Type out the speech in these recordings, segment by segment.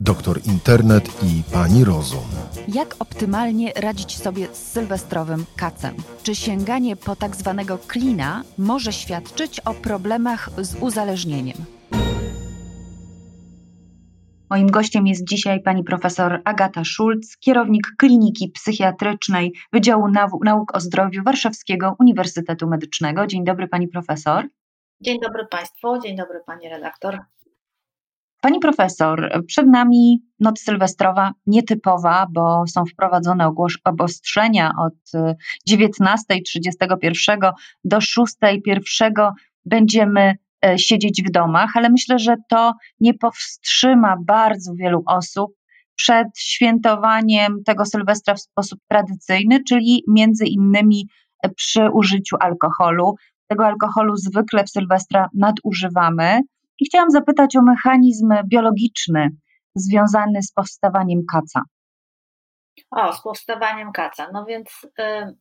doktor Internet i pani Rozum. Jak optymalnie radzić sobie z sylwestrowym kacem? Czy sięganie po tak zwanego klina może świadczyć o problemach z uzależnieniem? Moim gościem jest dzisiaj pani profesor Agata Szulc, kierownik Kliniki Psychiatrycznej Wydziału Nauk o Zdrowiu Warszawskiego Uniwersytetu Medycznego. Dzień dobry pani profesor. Dzień dobry państwu, dzień dobry pani redaktor. Pani profesor, przed nami noc sylwestrowa nietypowa, bo są wprowadzone obostrzenia od 19.31 do 6.01. Będziemy e, siedzieć w domach, ale myślę, że to nie powstrzyma bardzo wielu osób przed świętowaniem tego Sylwestra w sposób tradycyjny, czyli między innymi e, przy użyciu alkoholu. Tego alkoholu zwykle w Sylwestra nadużywamy. I chciałam zapytać o mechanizm biologiczny związany z powstawaniem kaca. O, z powstawaniem kaca. No więc y,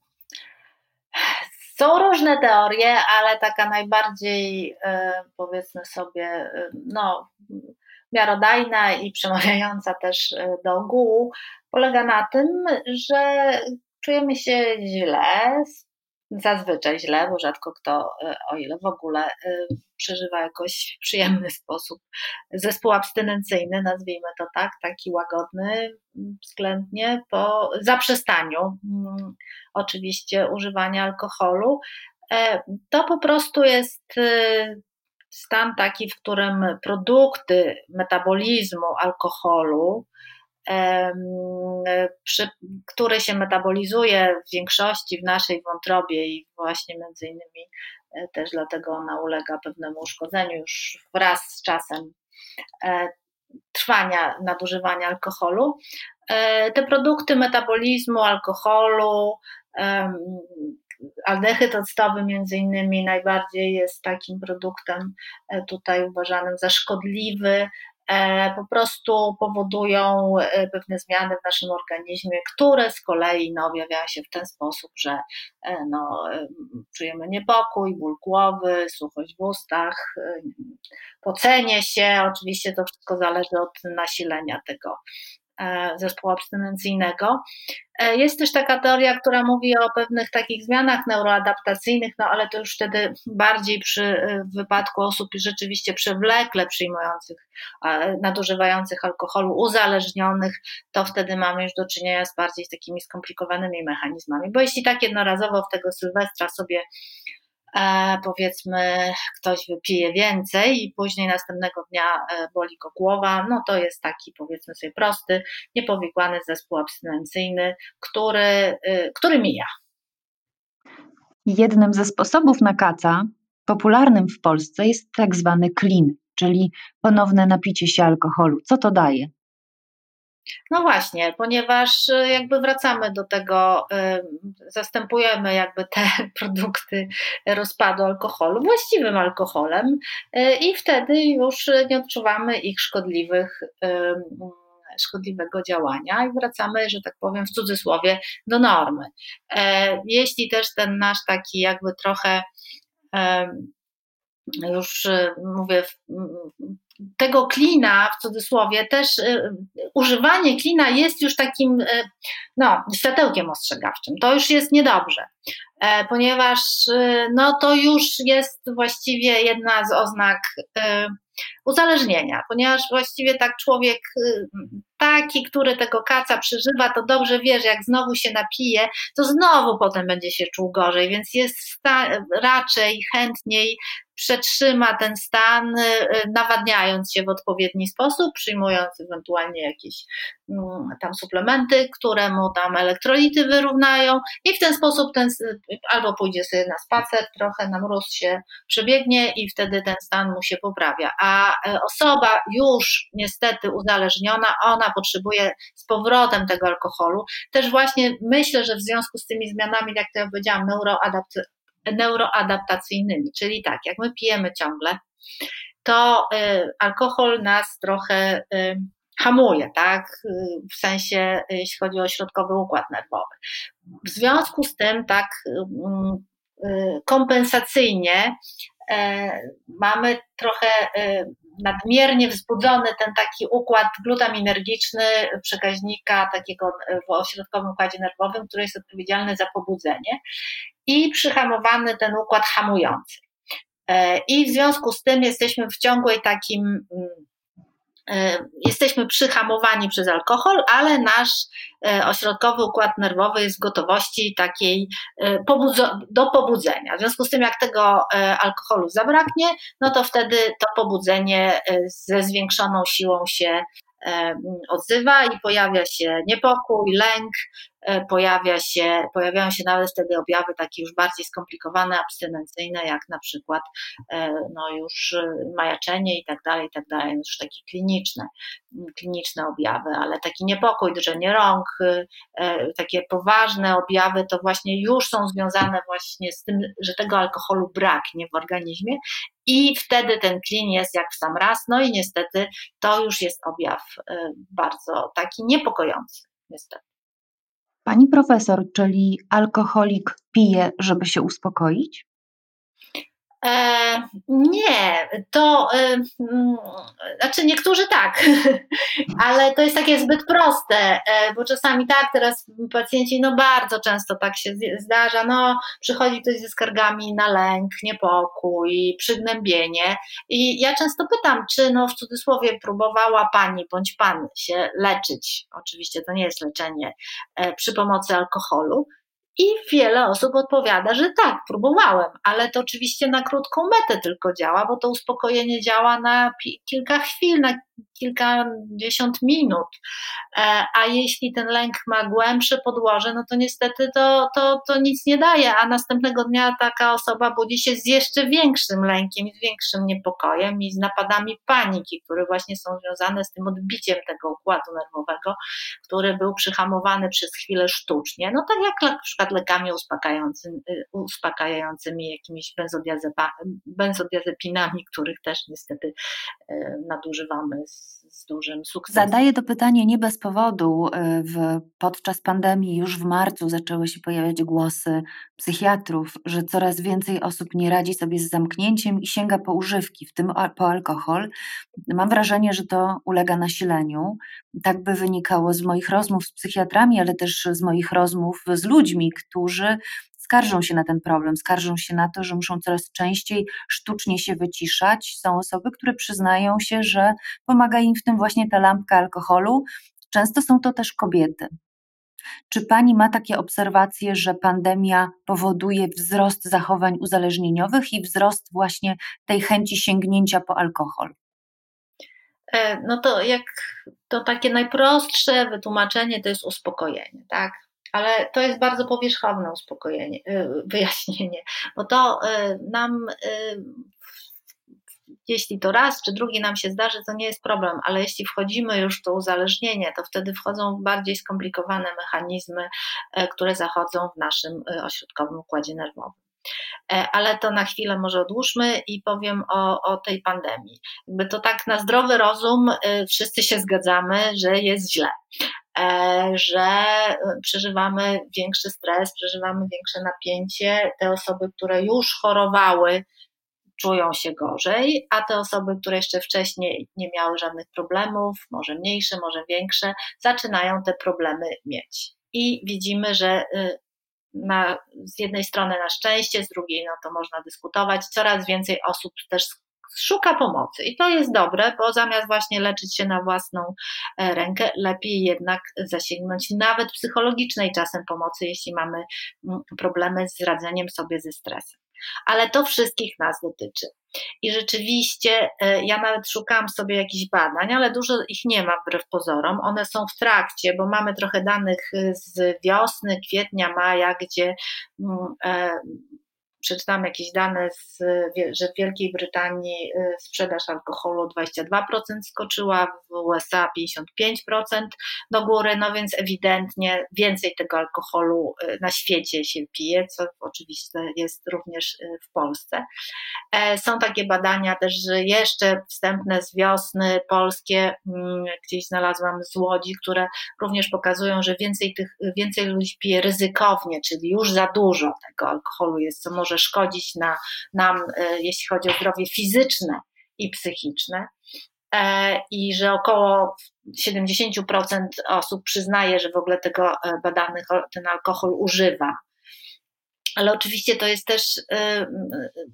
są różne teorie, ale taka najbardziej, y, powiedzmy sobie, y, no, miarodajna i przemawiająca też y, do ogółu, polega na tym, że czujemy się źle, zazwyczaj źle, bo rzadko kto, e, o ile w ogóle e, przeżywa jakoś przyjemny sposób zespół abstynencyjny, nazwijmy to tak, taki łagodny względnie po zaprzestaniu mm, oczywiście używania alkoholu. E, to po prostu jest stan taki, w którym produkty metabolizmu alkoholu, przy, który się metabolizuje w większości w naszej wątrobie i właśnie między innymi e, też dlatego ona ulega pewnemu uszkodzeniu już wraz z czasem e, trwania nadużywania alkoholu. E, te produkty metabolizmu, alkoholu, aldehyd octowy między innymi najbardziej jest takim produktem tutaj uważanym za szkodliwy po prostu powodują e, pewne zmiany w naszym organizmie, które z kolei no, objawiają się w ten sposób, że e, no, czujemy niepokój, ból głowy, suchość w ustach, pocenie się. Oczywiście to wszystko zależy od nasilenia tego E, zespołu abstynencyjnego. E, jest też taka teoria, która mówi o pewnych takich zmianach neuroadaptacyjnych, no ale to już wtedy bardziej przy e, wypadku osób rzeczywiście przewlekle przyjmujących, nadużywających alkoholu, uzależnionych, to wtedy mamy już do czynienia z bardziej takimi skomplikowanymi mechanizmami. Bo jeśli tak jednorazowo w tego Sylwestra sobie E, powiedzmy ktoś wypije więcej i później następnego dnia e, boli go głowa, no to jest taki powiedzmy sobie prosty, niepowikłany zespół abstynencyjny, który, e, który mija. Jednym ze sposobów na kaca, popularnym w Polsce, jest tak zwany clean, czyli ponowne napicie się alkoholu. Co to daje? No właśnie, ponieważ y, jakby wracamy do tego, y, zastępujemy jakby te produkty rozpadu alkoholu właściwym alkoholem y, i wtedy już nie odczuwamy ich szkodliwych szkodliwego działania i wracamy, że tak powiem, w cudzysłowie do normy. E, jeśli też ten nasz taki jakby trochę już mówię, tego klina w cudzysłowie też y, używanie klina jest już takim y, no, światełkiem ostrzegawczym. To już jest niedobrze, e, ponieważ y, no, to już jest właściwie jedna z oznak uzależnienia, ponieważ właściwie tak człowiek taki, który tego kaca przeżywa, to dobrze wie, że jak znowu się napije, to znowu potem będzie się czuł gorzej, więc jest raczej chętniej przetrzyma ten stan, nawadniając się w odpowiedni sposób, przyjmując ewentualnie jakieś mm, tam suplementy, które mu tam elektrolity wyrównają i w ten sposób ten, albo pójdzie sobie na spacer, trochę na mróz się przebiegnie i wtedy ten stan mu się poprawia. A e, osoba już niestety uzależniona, ona potrzebuje z powrotem tego alkoholu. Też właśnie myślę, że w związku z tymi zmianami, jak to ja powiedziałam, neuroadaptacyjnymi, czyli tak, jak my pijemy ciągle, to y, alkohol nas trochę y, hamuje, tak? Y, w sensie, jeśli chodzi o środkowy układ nerwowy. W związku z tym, tak kompensacyjnie mamy trochę nadmiernie wzbudzony ten taki układ glutaminergiczny przekaźnika takiego w ośrodkowym układzie nerwowym, który jest odpowiedzialny za pobudzenie i przyhamowany ten układ hamujący. E, I w związku z tym jesteśmy w ciągłej takim mm, jesteśmy przyhamowani przez alkohol, ale nasz e, ośrodkowy układ nerwowy jest w gotowości takiej e, do pobudzenia. W związku z tym, jak tego alkoholu zabraknie, no to wtedy to pobudzenie ze zwiększoną siłą się odzywa i pojawia się niepokój, lęk, E, pojawia się, pojawiają się nawet wtedy objawy takie już bardziej skomplikowane, abstynencyjne, jak na przykład e, no już e, majaczenie i tak dalej, i tak dalej, już takie kliniczne, kliniczne objawy, ale taki niepokój, drżenie rąk, takie poważne objawy to właśnie już są związane właśnie z tym, że tego alkoholu braknie w organizmie i wtedy ten klin jest jak w sam raz, no i niestety to już jest objaw bardzo taki niepokojący, niestety. Pani profesor, czyli alkoholik pije, żeby się uspokoić? E, nie, to e, mm, znaczy niektórzy tak, ale to jest takie zbyt proste, e, bo czasami tak, teraz pacjenci, no bardzo często tak się zdarza, no przychodzi ktoś ze skargami na lęk, niepokój, przygnębienie i ja często pytam, czy no w cudzysłowie próbowała pani bądź pan się leczyć, oczywiście to nie jest leczenie przy pomocy alkoholu, i wiele osób odpowiada, że tak, próbowałem, ale to oczywiście na krótką metę tylko działa, bo to uspokojenie działa na kilka chwil, na kilkadziesiąt minut. E, a jeśli ten lęk ma głębsze podłoże, no to niestety to, to, to nic nie daje, a następnego dnia taka osoba budzi się z jeszcze większym lękiem, z większym niepokojem i z napadami paniki, które właśnie są związane z tym odbiciem tego układu nerwowego, który był przyhamowany przez chwilę sztucznie. No tak jak na przykład lekami uspokajającymi, uspokajającymi jakimiś benzodiazepinami, których też niestety e, nadużywamy z, dużym sukcesem. Zadaję to pytanie nie bez powodu. Y, w, podczas pandemii już w marcu zaczęły się pojawiać głosy psychiatrów, że coraz więcej osób nie radzi sobie z zamknięciem i sięga po używki, w tym po alkohol. Mam wrażenie, że to ulega nasileniu. Tak by wynikało z moich rozmów z psychiatrami, ale też z moich rozmów z ludźmi, którzy skarżą się na ten problem, skarżą się na to, że muszą coraz częściej sztucznie się wyciszać. Są osoby, które przyznają się, że pomaga im w tym właśnie ta lampka alkoholu. Często są to też kobiety. Czy pani ma takie obserwacje, że pandemia powoduje wzrost zachowań uzależnieniowych i wzrost właśnie tej chęci sięgnięcia po alkohol? E, no to jak to takie najprostsze wytłumaczenie to jest uspokojenie, tak? Ale to jest bardzo powierzchowne uspokojenie, y, wyjaśnienie, bo to y, nam, y, jeśli to raz czy drugi nam się zdarzy, to nie jest problem, ale jeśli wchodzimy już w to uzależnienie, to wtedy wchodzą bardziej skomplikowane mechanizmy, które zachodzą w naszym ośrodkowym układzie nerwowym. E, ale to na chwilę może odłóżmy i powiem o, o tej pandemii. Jakby to tak na zdrowy rozum wszyscy się zgadzamy, że jest źle. E, że przeżywamy większy stres, przeżywamy większe napięcie. Te osoby, które już chorowały, czują się gorzej, a te osoby, które jeszcze wcześniej nie miały żadnych problemów, może mniejsze, może większe, zaczynają te problemy mieć. I widzimy, że y, na, z jednej strony na szczęście, z drugiej no to można dyskutować, coraz więcej osób też szuka pomocy. I to jest dobre, bo zamiast właśnie leczyć się na własną e, rękę, lepiej jednak zasięgnąć nawet psychologicznej czasem pomocy, jeśli mamy mm, problemy z radzeniem sobie ze stresem. Ale to wszystkich nas dotyczy. I rzeczywiście e, ja nawet szukałam sobie jakichś badań, ale dużo ich nie ma wbrew pozorom. One są w trakcie, bo mamy trochę danych z wiosny, kwietnia, maja, gdzie mm, e, przeczytałam jakieś dane, z, że w Wielkiej Brytanii y, sprzedaż alkoholu 22% skoczyła, w USA 55% do góry, no więc ewidentnie więcej tego alkoholu y, na świecie się pije, co oczywiście jest również y, w Polsce. E, są takie badania też, że jeszcze wstępne z wiosny polskie, mm, gdzieś znalazłam z Łodzi, które również pokazują, że więcej, tych, więcej ludzi pije ryzykownie, czyli już za dużo tego alkoholu jest, co może szkodzić na, nam, e, jeśli chodzi o zdrowie fizyczne i psychiczne. E, I że około 70% osób przyznaje, że w ogóle tego badanych ten alkohol używa ale oczywiście to jest też,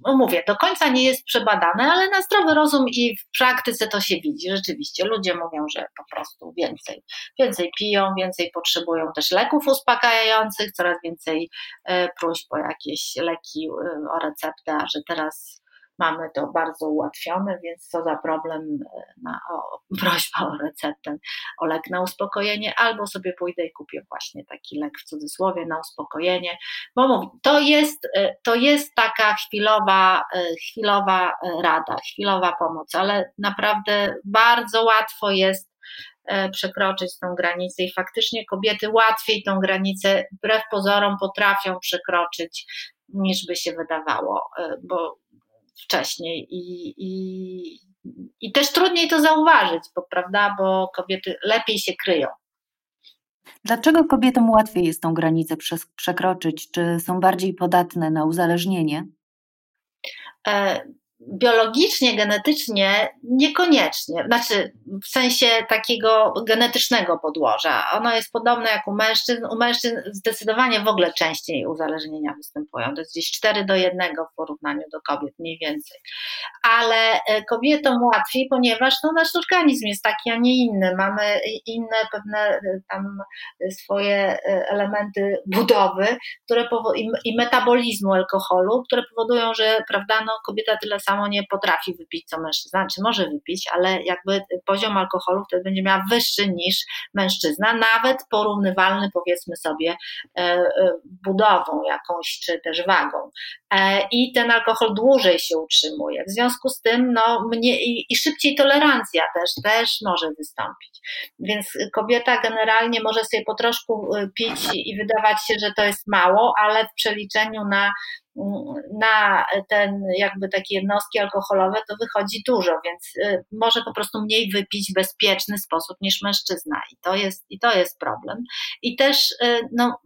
no mówię, do końca nie jest przebadane, ale na zdrowy rozum i w praktyce to się widzi. Rzeczywiście ludzie mówią, że po prostu więcej, więcej piją, więcej potrzebują też leków uspokajających, coraz więcej y, próśb o jakieś leki y, o receptę, że teraz mamy to bardzo ułatwione, więc co za problem e, na o, prośba o receptę, o lek na uspokojenie, albo sobie pójdę i kupię właśnie taki lek w cudzysłowie na uspokojenie, bo mówię, to jest, e, to jest taka chwilowa, e, chwilowa rada, chwilowa pomoc, ale naprawdę bardzo łatwo jest przekroczyć tą granicę i faktycznie kobiety łatwiej tą granicę wbrew pozorom potrafią przekroczyć niż by się wydawało, bo wcześniej i, i, i też trudniej to zauważyć, bo, prawda, bo kobiety lepiej się kryją. Dlaczego kobietom łatwiej jest tą granicę przekroczyć? Czy są bardziej podatne na uzależnienie? Biologicznie, genetycznie niekoniecznie, znaczy w sensie takiego genetycznego podłoża. Ono jest podobne jak u mężczyzn. U mężczyzn zdecydowanie w ogóle częściej uzależnienia występują. To jest gdzieś 4 do 1 w porównaniu do kobiet, mniej więcej. Ale e, kobietom łatwiej, ponieważ no, nasz organizm jest taki, a nie inny. Mamy inne pewne e, tam swoje e, elementy budowy które i metabolizmu alkoholu, które powodują, że prawda, no, kobieta tyle samo samo nie potrafi wypić co mężczyzna, czy znaczy może wypić, ale jakby poziom alkoholu wtedy będzie miała wyższy niż mężczyzna, nawet porównywalny powiedzmy sobie e, e, budową jakąś, czy też wagą. E, I ten alkohol dłużej się utrzymuje. W związku z tym, no, mnie, i, i szybciej tolerancja też, też może wystąpić. Więc kobieta generalnie może sobie po troszku pić i wydawać się, że to jest mało, ale w przeliczeniu na na ten jakby takie jednostki alkoholowe to wychodzi dużo, więc y, może po prostu mniej wypić w bezpieczny sposób niż mężczyzna i to jest, i to jest problem. I też y, no,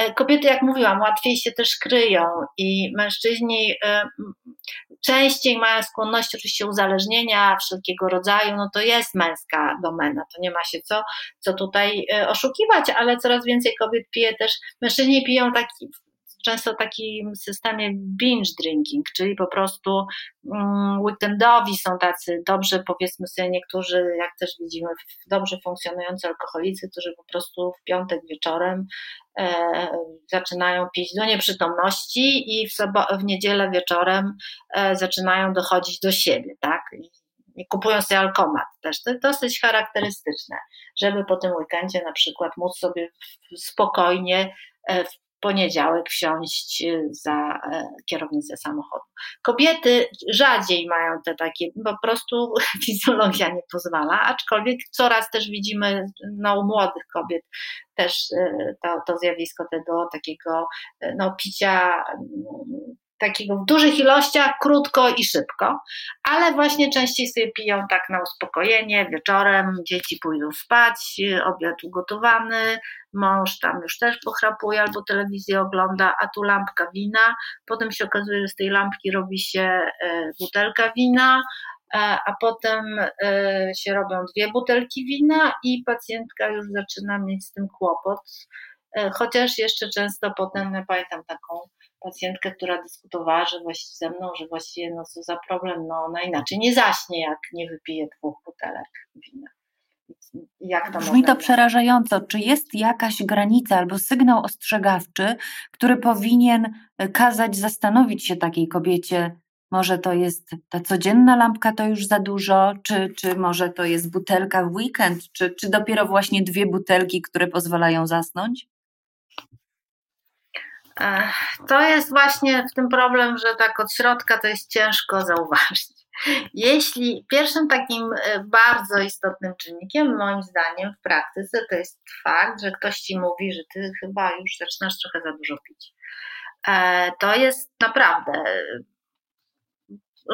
y, kobiety, jak mówiłam, łatwiej się też kryją i mężczyźni częściej mają skłonność oczywiście uzależnienia wszelkiego rodzaju, no to jest męska domena, to nie ma się co, co tutaj oszukiwać, ale coraz więcej kobiet pije też, mężczyźni piją taki często takim systemie binge drinking, czyli po prostu mm, weekendowi są tacy dobrze, powiedzmy sobie niektórzy, jak też widzimy, dobrze funkcjonujący alkoholicy, którzy po prostu w piątek wieczorem e, zaczynają pić do nieprzytomności i w, sobo- w niedzielę wieczorem e, zaczynają dochodzić do siebie, tak? I, kupują sobie alkomat też. To jest dosyć charakterystyczne, żeby po tym weekendzie na przykład móc sobie spokojnie e, poniedziałek wsiąść y, za e, kierownicę samochodu. Kobiety rzadziej mają te takie, po prostu fizjologia nie pozwala, aczkolwiek coraz też widzimy no, u młodych kobiet też e, to, to zjawisko tego takiego e, no, picia takiego w dużych ilościach, krótko i szybko, ale właśnie częściej sobie piją tak na uspokojenie, wieczorem dzieci pójdą spać, obiad ugotowany, mąż tam już też pochrapuje albo telewizję ogląda, a tu lampka wina, potem się okazuje, że z tej lampki robi się e, butelka wina, e, a potem e, się robią dwie butelki wina i pacjentka już zaczyna mieć z tym kłopot, chociaż jeszcze często potem, ja pamiętam taką pacjentkę, która dyskutowała, że właściwie ze mną, że właściwie no co za problem, no ona inaczej nie zaśnie, jak nie wypije dwóch butelek wina. Jak to Brzmi to przerażająco. Czy jest jakaś granica albo sygnał ostrzegawczy, który powinien e, kazać zastanowić się takiej kobiecie, może to jest ta codzienna lampka, to już za dużo, czy, czy może to jest butelka w weekend, czy, czy dopiero właśnie dwie butelki, które pozwalają zasnąć? To jest właśnie w tym problem, że tak od środka to jest ciężko zauważyć. Jeśli pierwszym takim e, bardzo istotnym czynnikiem, moim zdaniem, w praktyce, to jest fakt, że ktoś ci mówi, że ty chyba już zaczynasz trochę za dużo pić. E, to jest naprawdę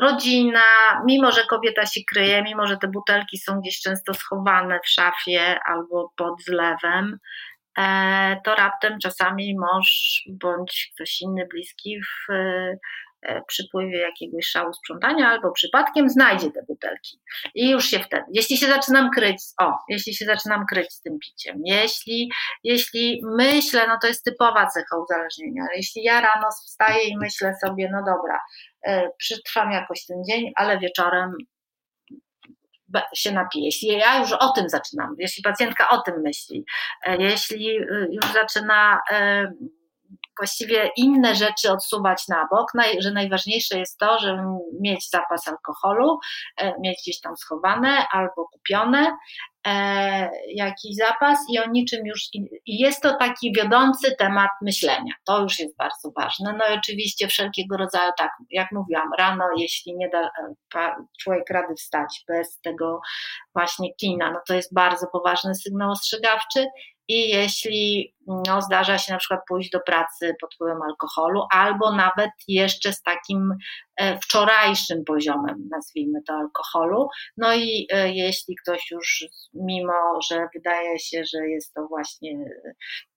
rodzina, mimo że kobieta się kryje, mimo że te butelki są gdzieś często schowane w szafie albo pod zlewem, to raptem czasami mąż bądź ktoś inny bliski w, e, przypływie jakiegoś szału sprzątania, albo przypadkiem znajdzie te butelki. I już się wtedy, jeśli się zaczynam kryć, o, jeśli się zaczynam kryć z tym piciem, jeśli, jeśli myślę, no to jest typowa cecha uzależnienia, jeśli ja rano wstaję i myślę sobie, no dobra, e, przetrwam jakoś ten dzień, ale wieczorem się napije. Jeśli ja już o tym zaczynam, jeśli pacjentka o tym myśli, e, jeśli y, już zaczyna właściwie inne rzeczy odsuwać na bok, że najważniejsze jest to, żeby mieć zapas alkoholu, e, mieć gdzieś tam schowane albo kupione, e, jakiś zapas i o niczym już. I jest to taki wiodący temat myślenia. To już jest bardzo ważne. No i oczywiście wszelkiego rodzaju, tak jak mówiłam, rano, jeśli nie da e, człowiek rady wstać bez tego właśnie klina, no to jest bardzo poważny sygnał ostrzegawczy i jeśli no, zdarza się na przykład pójść do pracy pod wpływem alkoholu, albo nawet jeszcze z takim e, wczorajszym poziomem, nazwijmy to alkoholu. No i e, jeśli ktoś już, mimo że wydaje się, że jest to właśnie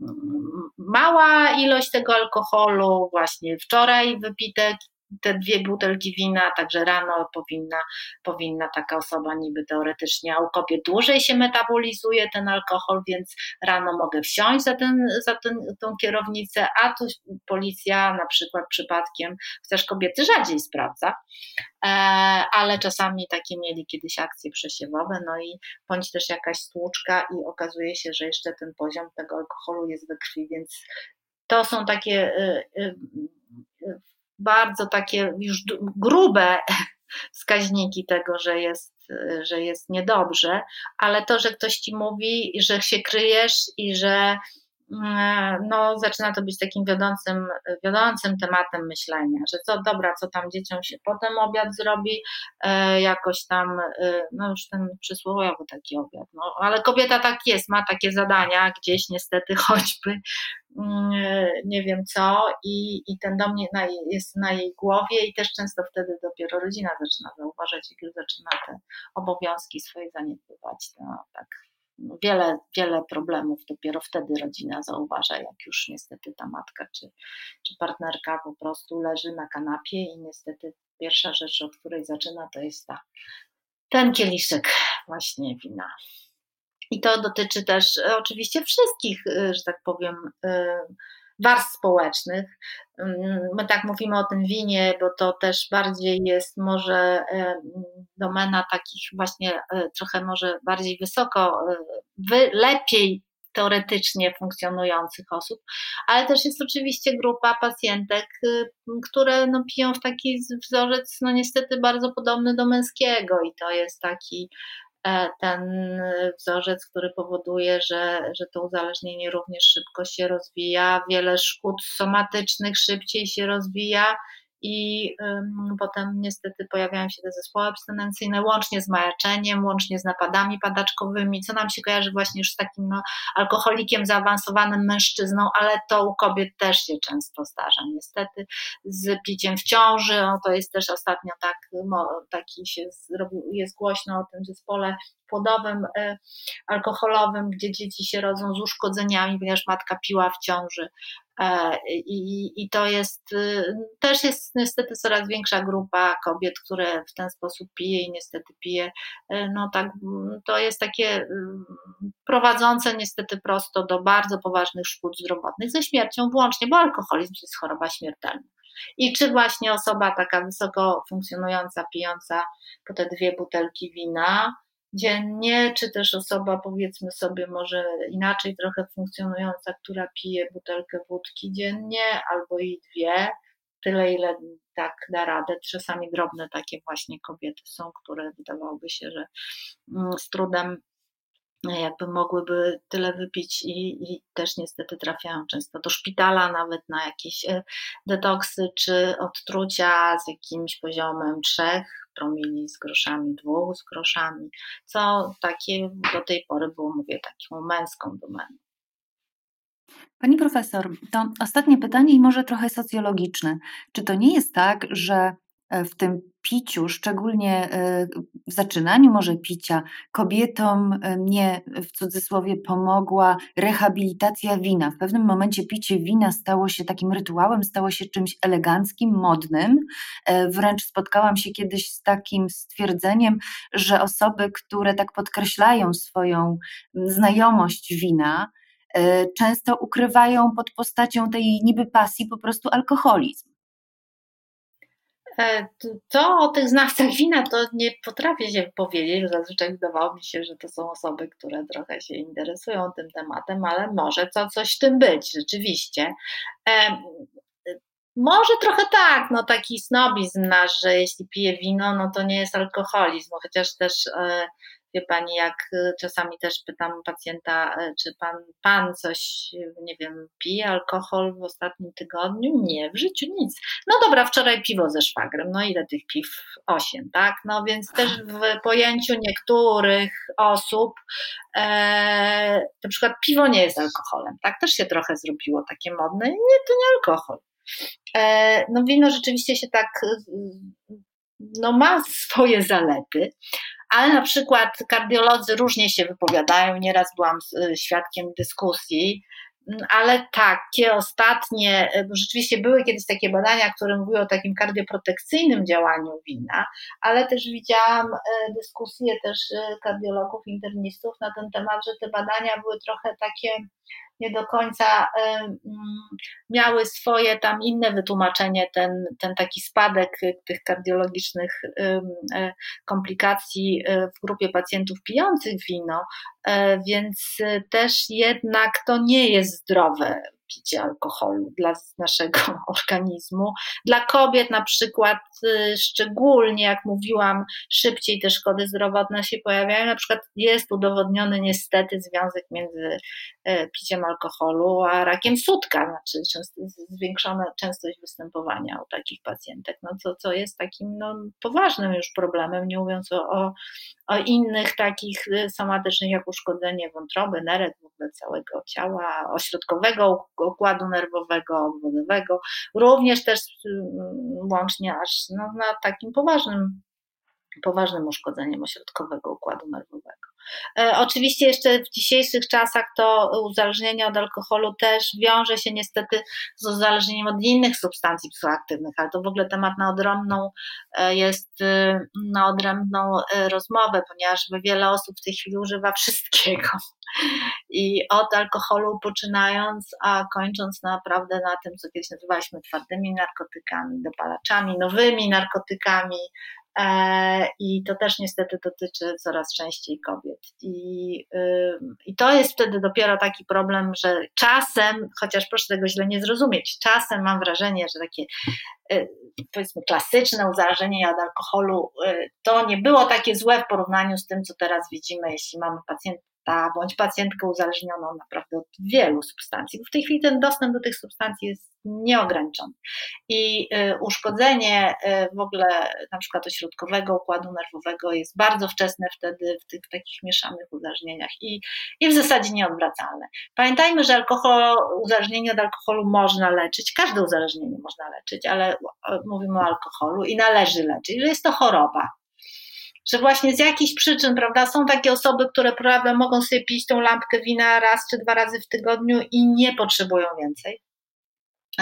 mm, mała ilość tego alkoholu, właśnie wczoraj wypite te dwie butelki wina, także rano powinna, powinna taka osoba niby teoretycznie, a u kobiet dłużej się metabolizuje ten alkohol, więc rano mogę wsiąść za, ten, za ten, tą kierownicę, a tu policja na przykład przypadkiem, chociaż kobiety rzadziej sprawdza, e, ale czasami takie mieli kiedyś akcje przesiewowe, no i bądź też jakaś stłuczka i okazuje się, że jeszcze ten poziom tego alkoholu jest we krwi, więc to są takie y, y, y, bardzo takie już grube wskaźniki tego, że jest, że jest niedobrze, ale to, że ktoś ci mówi, że się kryjesz i że no, zaczyna to być takim wiodącym, wiodącym tematem myślenia, że co dobra, co tam dzieciom się potem obiad zrobi, e, jakoś tam, e, no już ten przysłowiowy taki obiad, no, ale kobieta tak jest, ma takie zadania gdzieś niestety choćby Mm, nie wiem co i, i ten dom nie, na, jest na jej głowie i też często wtedy dopiero rodzina zaczyna zauważać, już zaczyna te obowiązki swoje zaniedbywać. No, tak. Wiele, wiele problemów dopiero wtedy rodzina zauważa, jak już niestety ta matka czy, czy partnerka po prostu leży na kanapie i niestety pierwsza rzecz, od której zaczyna, to jest ta, ten kieliszek właśnie wina. I to dotyczy też e, oczywiście wszystkich, e, że tak powiem, e, warstw społecznych. My tak mówimy o tym winie, bo to też bardziej jest może domena takich właśnie trochę może bardziej wysoko, lepiej teoretycznie funkcjonujących osób, ale też jest oczywiście grupa pacjentek, które no, piją w taki wzorzec, no niestety bardzo podobny do męskiego i to jest taki E, ten wzorzec, który powoduje, że, że to uzależnienie również szybko się rozwija, wiele szkód somatycznych szybciej się rozwija i potem niestety pojawiają się te zespoły abstynencyjne, łącznie z majaczeniem, łącznie z napadami padaczkowymi, co nam się kojarzy właśnie już z takim no, alkoholikiem zaawansowanym mężczyzną, ale to u kobiet też się często zdarza niestety, z piciem w ciąży, to jest też ostatnio tak, taki się zrobił, jest głośno o tym zespole płodowym, e, alkoholowym, gdzie dzieci się rodzą z uszkodzeniami, ponieważ matka piła w ciąży. E, I, I to jest y, też jest niestety coraz większa grupa kobiet, które w ten sposób pije i niestety pije. E, no tak, to jest takie y, prowadzące niestety prosto do bardzo poważnych szkód zdrowotnych ze śmiercią włącznie, bo alkoholizm to jest choroba śmiertelna. I czy właśnie osoba taka wysoko funkcjonująca, pijąca po te dwie butelki wina, dziennie, czy też osoba, powiedzmy sobie, może inaczej trochę funkcjonująca, która pije butelkę wódki dziennie albo i dwie, tyle ile tak da radę. Czasami drobne takie właśnie kobiety są, które wydawałoby się, że mm, z trudem jakby mogłyby tyle wypić i, i, też niestety trafiają często do szpitala, nawet na jakieś e, detoksy czy odtrucia z jakimś poziomem trzech promili z groszami, dwóch z groszami, co takie do tej pory było, mówię, taką męską domeną. Pani profesor, to ostatnie pytanie i może trochę socjologiczne. Czy to nie jest tak, że w tym piciu, szczególnie e, w zaczynaniu może picia, kobietom e, nie w cudzysłowie pomogła rehabilitacja wina. W pewnym momencie picie wina stało się takim rytuałem, stało się czymś eleganckim, modnym. Wręcz spotkałam się kiedyś z takim stwierdzeniem, że osoby, które tak podkreślają swoją znajomość wina, często ukrywają pod postacią tej niby pasji po prostu alkoholizm. E, to o tych znawcach wina to nie potrafię się powiedzieć. Zazwyczaj wydawało mi się, że to są osoby, które trochę się interesują tym tematem, ale może to coś w tym być, rzeczywiście. E, może trochę tak, no taki snobizm nasz, że jeśli pije wino, no to nie jest alkoholizm, chociaż też e, Wie pani, jak y, czasami też pytam pacjenta, y, czy pan, pan coś, nie wiem, pije alkohol w ostatnim tygodniu? Nie, w życiu nic. No dobra, wczoraj piwo ze szwagrem, no ile tych piw? Osiem, tak? No więc też w pojęciu niektórych osób e, na przykład piwo nie jest alkoholem, tak? Też się trochę zrobiło takie modne. Nie, to nie alkohol. E, no wino rzeczywiście się tak y, no ma swoje zalety, ale na przykład kardiolodzy różnie się wypowiadają. Nieraz byłam y, świadkiem dyskusji, mm, ale takie ostatnie, y, rzeczywiście były kiedyś takie badania, które mówiły o takim kardioprotekcyjnym działaniu wina, ale też widziałam y, dyskusje też kardiologów, internistów na ten temat, że te badania były trochę takie nie do końca mm, miały swoje tam inne wytłumaczenie, ten, ten taki spadek tych kardiologicznych e, komplikacji e, w grupie pacjentów pijących wino, e, więc też jednak to nie jest zdrowe picie alkoholu dla naszego organizmu. Dla kobiet na przykład y, szczególnie, jak mówiłam, szybciej te szkody zdrowotne się pojawiają. Na przykład jest udowodniony niestety związek między e, piciem alkoholu a rakiem sutka, znaczy zwiększona częstość występowania u takich pacjentek, no co, co jest takim no, poważnym już problemem, nie mówiąc o, o, o innych takich y, somatycznych jak uszkodzenie wątroby, nerek, w ogóle całego ciała, ośrodkowego układu nerwowego, obwodowego, również też mm, łącznie aż no, na takim poważnym, poważnym uszkodzeniem ośrodkowego układu nerwowego. E, oczywiście jeszcze w dzisiejszych czasach to uzależnienie od alkoholu też wiąże się niestety z uzależnieniem od innych substancji psychoaktywnych, ale to w ogóle temat na odrębną e, jest y, na odrębną e, rozmowę, ponieważ wiele osób w tej chwili używa wszystkiego. I od alkoholu poczynając, a kończąc naprawdę na tym, co kiedyś nazywaliśmy twardymi narkotykami, dopalaczami, nowymi narkotykami, I to też niestety dotyczy coraz częściej kobiet. I, I to jest wtedy dopiero taki problem, że czasem, chociaż proszę tego źle nie zrozumieć, czasem mam wrażenie, że takie y, powiedzmy klasyczne uzależnienie od alkoholu y, to nie było takie złe w porównaniu z tym, co teraz widzimy, jeśli mamy pacjenta bądź pacjentkę uzależnioną naprawdę od wielu substancji, bo w tej chwili ten dostęp do tych substancji jest nieograniczony. I y, uszkodzenie y, w ogóle na przykład ośrodkowego układu nerwowego jest bardzo wczesne wtedy w tych takich mieszanych uzależnieniach i, i w zasadzie nieodwracalne. Pamiętajmy, że alkohol, uzależnienie od alkoholu można leczyć, każde uzależnienie można leczyć, ale mówimy o alkoholu i należy leczyć, że jest to choroba, że właśnie z jakichś przyczyn, prawda, są takie osoby, które prawda, mogą sobie pić tą lampkę wina raz czy dwa razy w tygodniu i nie potrzebują więcej.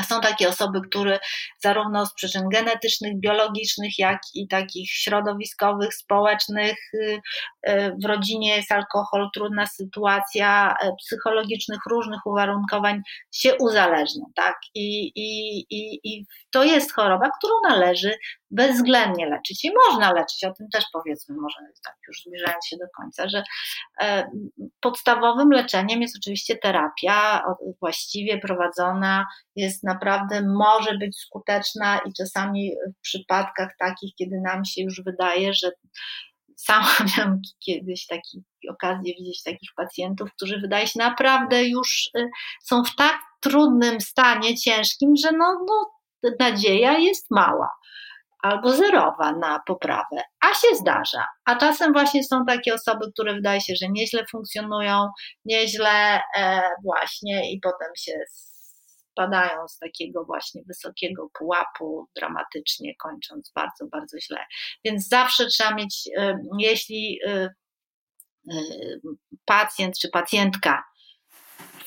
Są takie osoby, które zarówno z przyczyn genetycznych, biologicznych, jak i takich środowiskowych, społecznych, y, y, w rodzinie jest alkohol, trudna sytuacja, y, psychologicznych, różnych uwarunkowań się uzależnią, tak? I, i, i, i to jest choroba, którą należy bezwzględnie leczyć. I można leczyć, o tym też powiedzmy, może tak już zbliżając się do końca, że e, podstawowym leczeniem jest oczywiście terapia, właściwie prowadzona, jest naprawdę, może być skuteczna i czasami w przypadkach takich, kiedy nam się już wydaje, że sama miałam kiedyś taki okazję widzieć takich pacjentów, którzy wydaje się naprawdę już y, są w tak trudnym stanie, ciężkim, że no, no nadzieja jest mała albo zerowa na poprawę, a się zdarza. A czasem właśnie są takie osoby, które wydaje się, że nieźle funkcjonują, nieźle e, właśnie i potem się spadają z takiego właśnie wysokiego pułapu dramatycznie, kończąc bardzo, bardzo źle. Więc zawsze trzeba mieć, jeśli pacjent czy pacjentka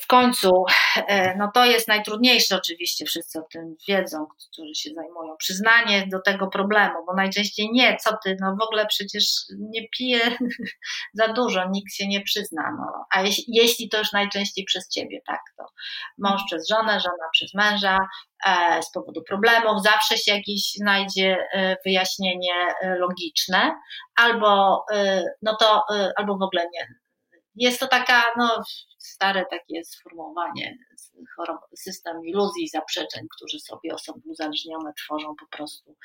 w końcu, e, no to jest najtrudniejsze oczywiście, wszyscy o tym wiedzą, którzy się zajmują, przyznanie do tego problemu, bo najczęściej nie, co ty, no w ogóle przecież nie piję za dużo, nikt się nie przyzna, no. a jeśli, jeśli to już najczęściej przez ciebie, tak, to mąż przez żonę, żona przez męża, e, z powodu problemów, zawsze się jakieś znajdzie e, wyjaśnienie logiczne, albo no to, albo w ogóle nie, jest to taka, no, stare takie sformułowanie, system iluzji zaprzeczeń, którzy sobie osoby uzależnione tworzą po prostu.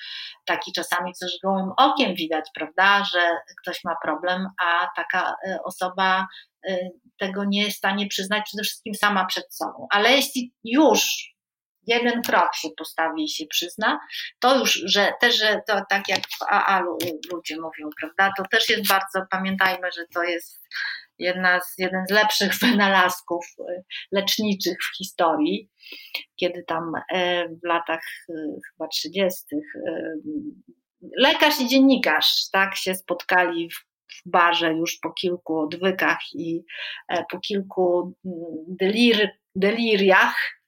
Taki czasami coś gołym okiem widać, prawda, że ktoś ma problem, a taka e, osoba e, tego nie jest w stanie przyznać przede wszystkim sama przed sobą. Ale jeśli już jeden krok się postawi i się przyzna, to już, że też, że to tak jak w AA ludzie mówią, prawda, to też jest bardzo, pamiętajmy, że to jest jedna z, jeden z lepszych wynalazków y, leczniczych w historii, kiedy tam e, w latach y, chyba 30. Y, lekarz i dziennikarz tak się spotkali w w barze już po kilku odwykach i e, po kilku mm, delir, deliriach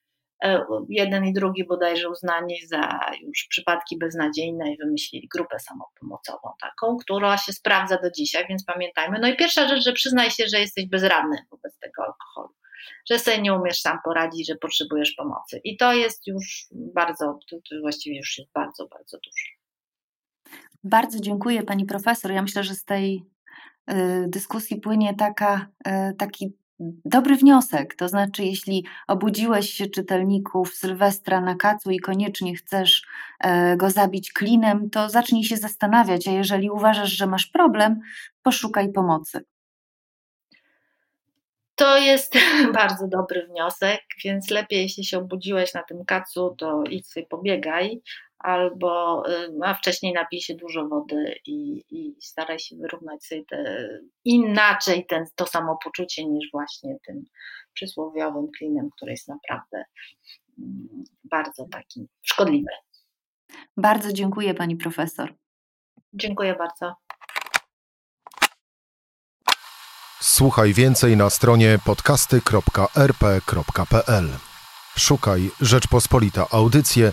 jeden i drugi bodajże uznani za już przypadki beznadziejne i wymyślili grupę samopomocową taką, która się sprawdza do dzisiaj, więc pamiętajmy. No i pierwsza rzecz, że przyznaj się, że jesteś bezradny wobec tego alkoholu, że sobie nie umiesz sam poradzić, że potrzebujesz pomocy. I to jest już bardzo, to, to właściwie już jest bardzo, bardzo dużo. Bardzo dziękuję pani profesor. Ja myślę, że z tej y, dyskusji płynie taka, y, taki dobry wniosek. To znaczy, jeśli obudziłeś się czytelników Sylwestra na kacu i koniecznie chcesz e, go zabić klinem, to zacznij się zastanawiać, a jeżeli uważasz, że masz problem, poszukaj pomocy. To jest bardzo dobry wniosek, więc lepiej, jeśli się obudziłeś na tym kacu, to idź sobie pobiegaj, albo a wcześniej napij się dużo wody i, i staraj się wyrównać sobie te, inaczej ten, to samopoczucie niż właśnie tym przysłowiowym klinem, który jest naprawdę mm, bardzo taki szkodliwy. Bardzo dziękuję pani profesor. Dziękuję bardzo. Słuchaj więcej na stronie podcasty.rp.pl. Szukaj Rzeczpospolita Audycje